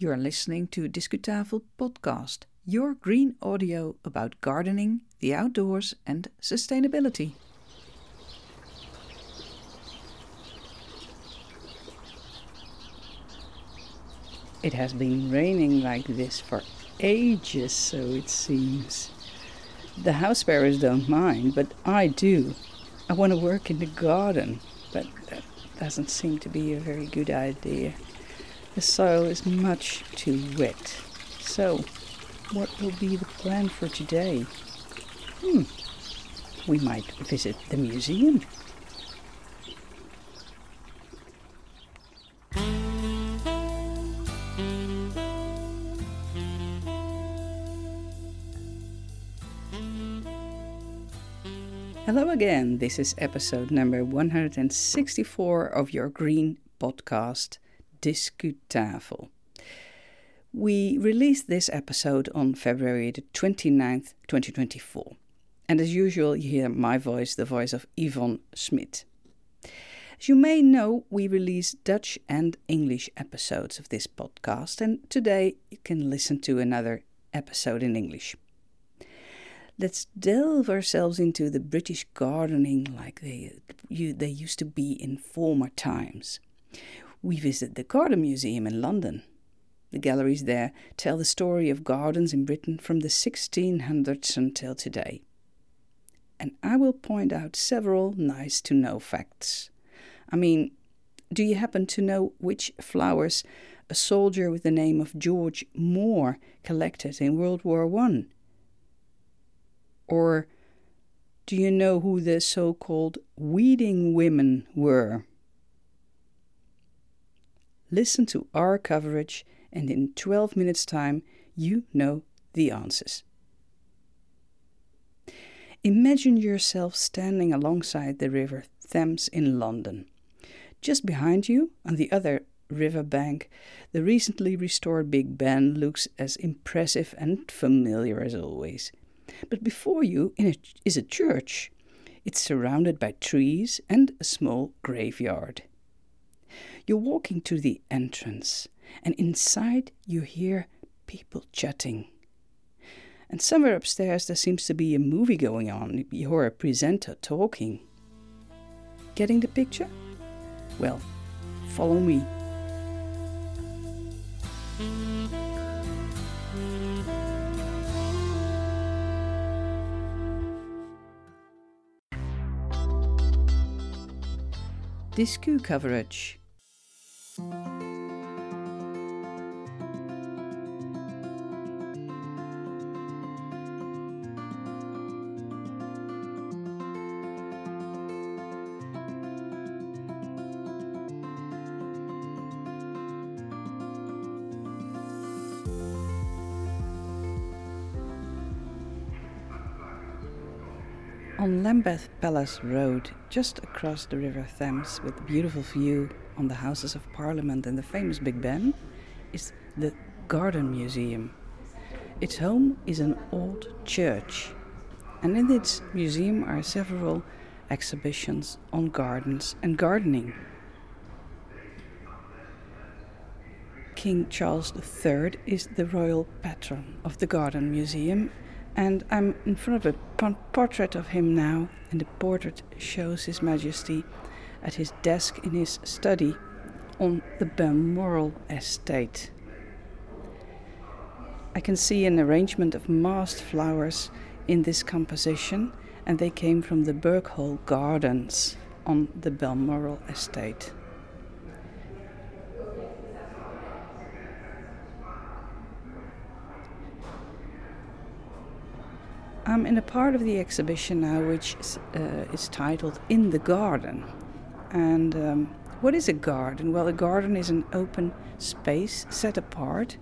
You're listening to Discutafel podcast, your green audio about gardening, the outdoors, and sustainability. It has been raining like this for ages, so it seems. The house sparrows don't mind, but I do. I want to work in the garden, but that doesn't seem to be a very good idea. The soil is much too wet. So, what will be the plan for today? Hmm, we might visit the museum. Hello again. This is episode number 164 of your green podcast, Discutafel. We released this episode on February the 29th, 2024. And as usual, you hear my voice, the voice of Ivonne Smit. As you may know, we release Dutch and English episodes of this podcast, and today you can listen to another episode in English. Let's delve ourselves into the British gardening like they, you, they used to be in former times we visit the Garden Museum in London. The galleries there tell the story of gardens in Britain from the 1600s until today. And I will point out several nice to know facts. I mean, do you happen to know which flowers a soldier with the name of George Moore collected in World War I? Or do you know who the so called weeding women were? Listen to our coverage, and in 12 minutes' time, you know the answers. Imagine yourself standing alongside the River Thames in London. Just behind you, on the other river bank, the recently restored Big Ben looks as impressive and familiar as always. But before you is a church. It's surrounded by trees and a small graveyard. You're walking to the entrance, and inside you hear people chatting. And somewhere upstairs there seems to be a movie going on. You're a presenter talking. Getting the picture? Well, follow me. Discu coverage On Lambeth Palace Road, just across the River Thames, with a beautiful view on the Houses of Parliament and the famous Big Ben, is the Garden Museum. Its home is an old church, and in its museum are several exhibitions on gardens and gardening. King Charles III is the royal patron of the Garden Museum and I'm in front of a portrait of him now, and the portrait shows His Majesty at his desk in his study on the Balmoral estate. I can see an arrangement of massed flowers in this composition, and they came from the Birkhall Gardens on the Balmoral estate. I'm in a part of the exhibition now which uh, is titled In the Garden. And um, what is a garden? Well, a garden is an open space set apart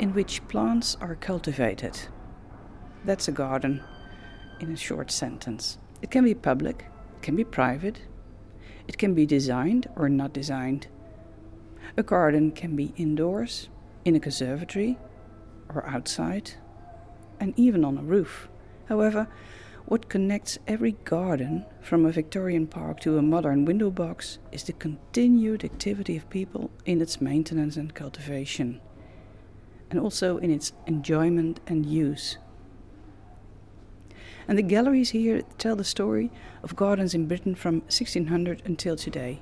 in which plants are cultivated. That's a garden in a short sentence. It can be public, it can be private, it can be designed or not designed. A garden can be indoors, in a conservatory, or outside, and even on a roof. However, what connects every garden, from a Victorian park to a modern window box, is the continued activity of people in its maintenance and cultivation. and also in its enjoyment and use. And the galleries here tell the story of gardens in Britain from 1600 until today.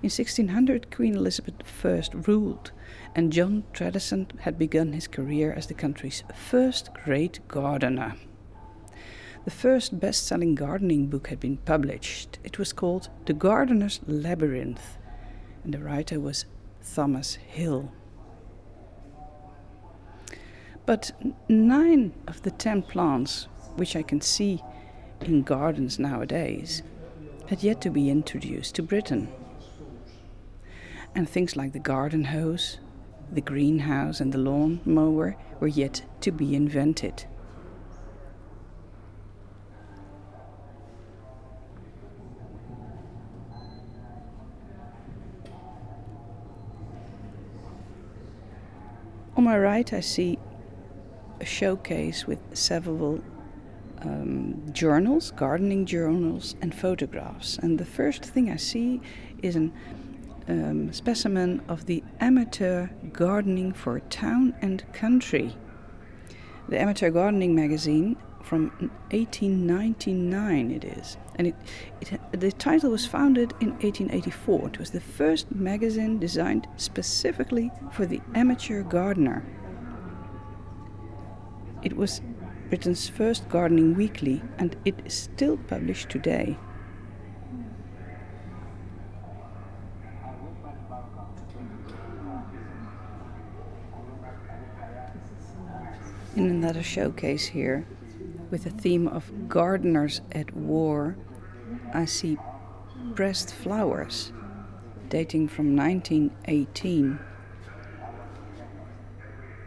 In 1600, Queen Elizabeth I ruled, and John Tradescant had begun his career as the country's first great gardener. The first best selling gardening book had been published. It was called The Gardener's Labyrinth, and the writer was Thomas Hill. But nine of the ten plants which I can see in gardens nowadays had yet to be introduced to Britain. And things like the garden hose, the greenhouse, and the lawn mower were yet to be invented. My right, I see a showcase with several um, journals, gardening journals, and photographs. And the first thing I see is a um, specimen of the Amateur Gardening for Town and Country. The Amateur Gardening magazine from 1899 it is. And it, it, the title was founded in 1884. It was the first magazine designed specifically for the amateur gardener. It was Britain's first gardening weekly and it is still published today. In another showcase here, with the theme of gardeners at war, I see pressed flowers dating from 1918.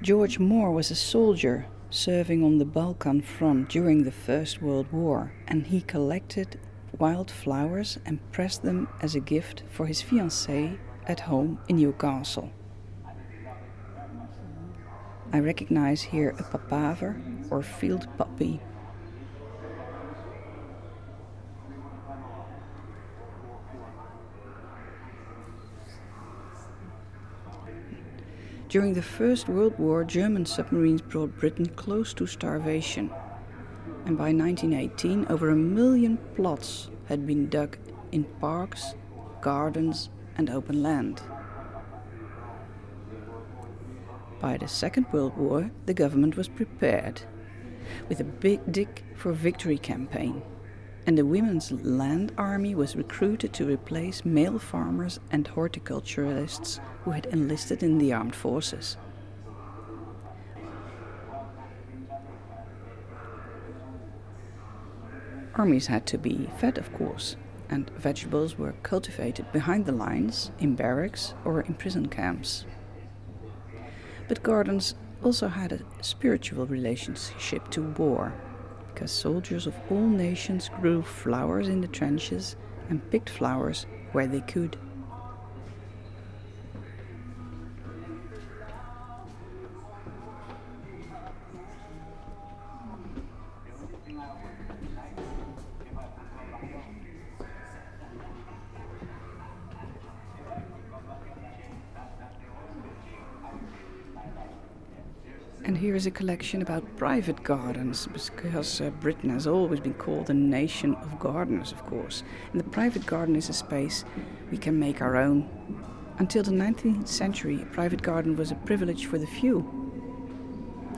George Moore was a soldier serving on the Balkan front during the First World War, and he collected wild flowers and pressed them as a gift for his fiancée at home in Newcastle. I recognize here a papaver or field poppy During the First World War, German submarines brought Britain close to starvation. And by 1918, over a million plots had been dug in parks, gardens, and open land. By the Second World War, the government was prepared with a big Dig for Victory campaign and the Women's Land Army was recruited to replace male farmers and horticulturalists who had enlisted in the armed forces. Armies had to be fed, of course, and vegetables were cultivated behind the lines, in barracks, or in prison camps. But gardens also had a spiritual relationship to war because soldiers of all nations grew flowers in the trenches and picked flowers where they could. Here is a collection about private gardens, because uh, Britain has always been called a nation of gardeners, of course. And the private garden is a space we can make our own. Until the 19th century, a private garden was a privilege for the few.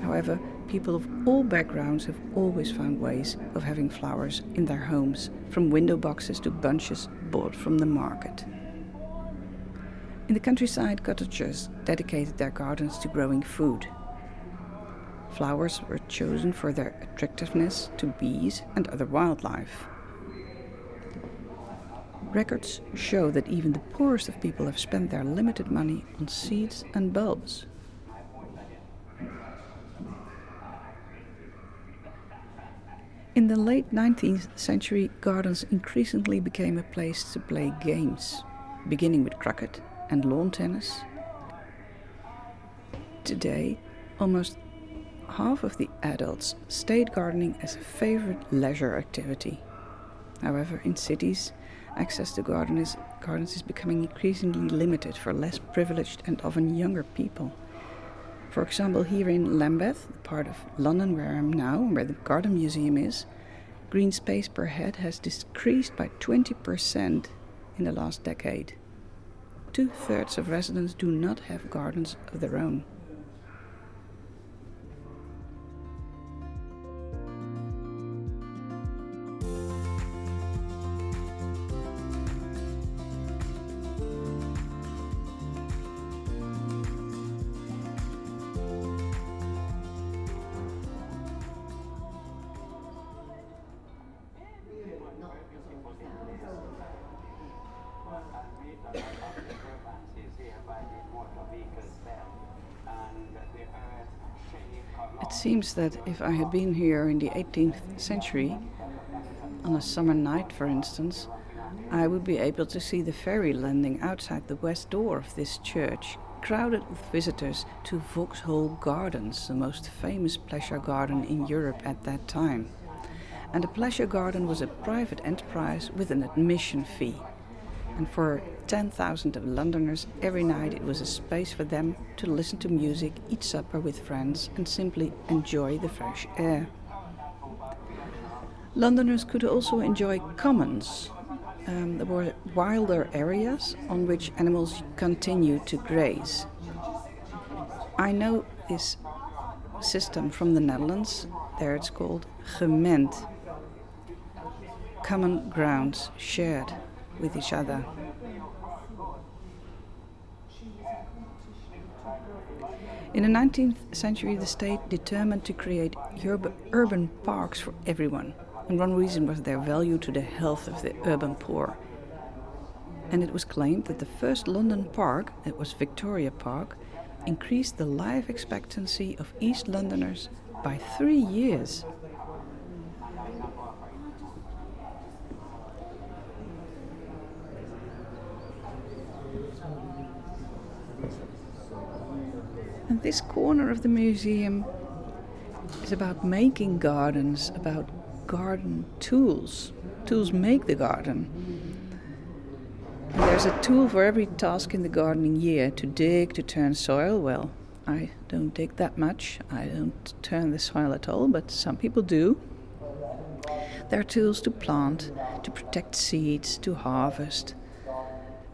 However, people of all backgrounds have always found ways of having flowers in their homes, from window boxes to bunches bought from the market. In the countryside, cottagers dedicated their gardens to growing food Flowers were chosen for their attractiveness to bees and other wildlife. Records show that even the poorest of people have spent their limited money on seeds and bulbs. In the late 19th century, gardens increasingly became a place to play games, beginning with croquet and lawn tennis. Today, almost half of the adults stayed gardening as a favorite leisure activity. However, in cities, access to gardens, gardens is becoming increasingly limited for less privileged and often younger people. For example, here in Lambeth, the part of London where I'm now, where the Garden Museum is, green space per head has decreased by 20% in the last decade. Two thirds of residents do not have gardens of their own. Seems that if I had been here in the 18th century, on a summer night for instance, I would be able to see the ferry landing outside the west door of this church, crowded with visitors to Vauxhall Gardens, the most famous pleasure garden in Europe at that time. And the pleasure garden was a private enterprise with an admission fee. And for 10,000 of Londoners every night, it was a space for them to listen to music, eat supper with friends, and simply enjoy the fresh air. Londoners could also enjoy commons. Um, there were wilder areas on which animals continued to graze. I know this system from the Netherlands. There it's called gement. Common grounds shared with each other. In the 19th century, the state determined to create urban parks for everyone, and one reason was their value to the health of the urban poor. And it was claimed that the first London park, that was Victoria Park, increased the life expectancy of East Londoners by three years. This corner of the museum is about making gardens, about garden tools. Tools make the garden. And there's a tool for every task in the gardening year to dig, to turn soil. Well, I don't dig that much. I don't turn the soil at all, but some people do. There are tools to plant, to protect seeds, to harvest,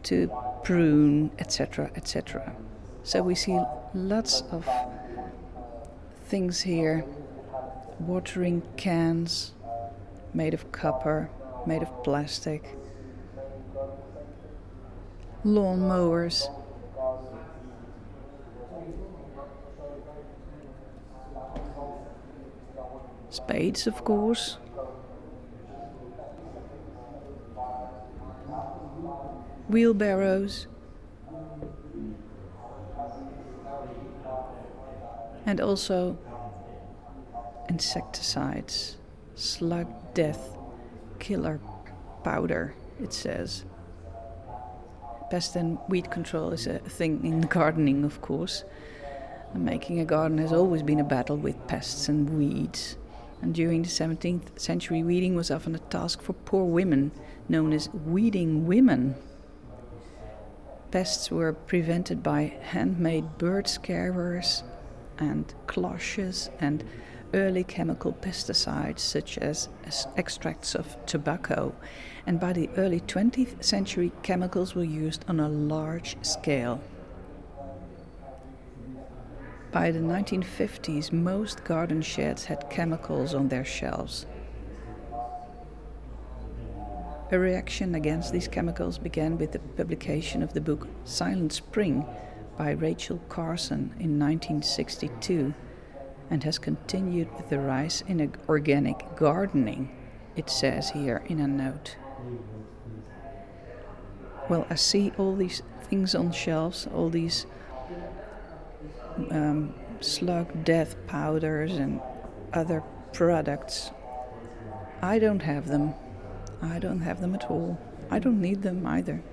to prune, etc., etc. So we see lots of things here watering cans made of copper, made of plastic, lawn mowers. Spades, of course. Wheelbarrows. And also insecticides, slug death, killer powder, it says. Pest and weed control is a thing in gardening, of course. And making a garden has always been a battle with pests and weeds. And during the 17th century, weeding was often a task for poor women, known as weeding women. Pests were prevented by handmade bird scarers, and cloches and early chemical pesticides such as, as extracts of tobacco. And by the early 20th century, chemicals were used on a large scale. By the 1950s, most garden sheds had chemicals on their shelves. A reaction against these chemicals began with the publication of the book Silent Spring by Rachel Carson in 1962 and has continued with the rise in organic gardening, it says here in a note. Well, I see all these things on shelves, all these um, slug death powders and other products. I don't have them. I don't have them at all. I don't need them either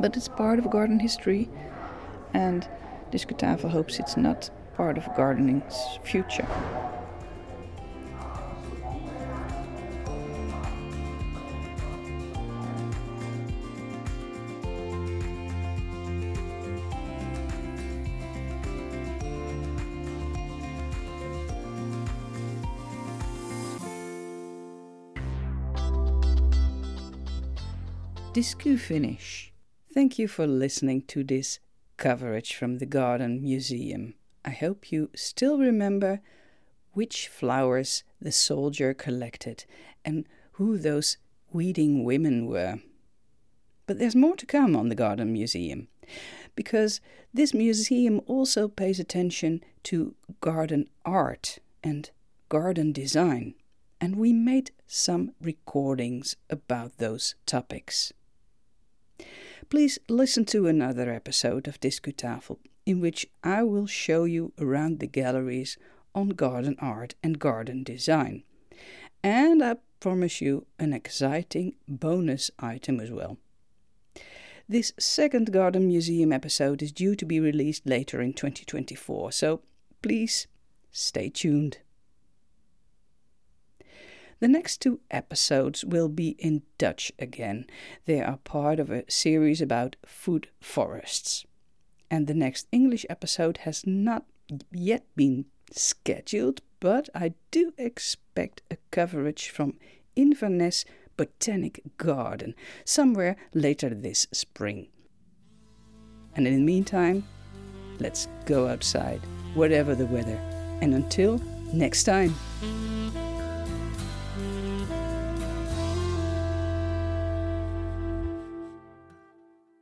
but it's part of garden history. And Discutafel hopes it's not part of gardening's future. Discu finish. Thank you for listening to this coverage from the Garden Museum. I hope you still remember which flowers the soldier collected and who those weeding women were. But there's more to come on the Garden Museum, because this museum also pays attention to garden art and garden design, and we made some recordings about those topics. Please listen to another episode of Discutafel, in which I will show you around the galleries on garden art and garden design. And I promise you an exciting bonus item as well. This second Garden Museum episode is due to be released later in 2024, so please stay tuned. The next two episodes will be in Dutch again. They are part of a series about food forests. And the next English episode has not yet been scheduled, but I do expect a coverage from Inverness Botanic Garden somewhere later this spring. And in the meantime, let's go outside, whatever the weather. And until next time.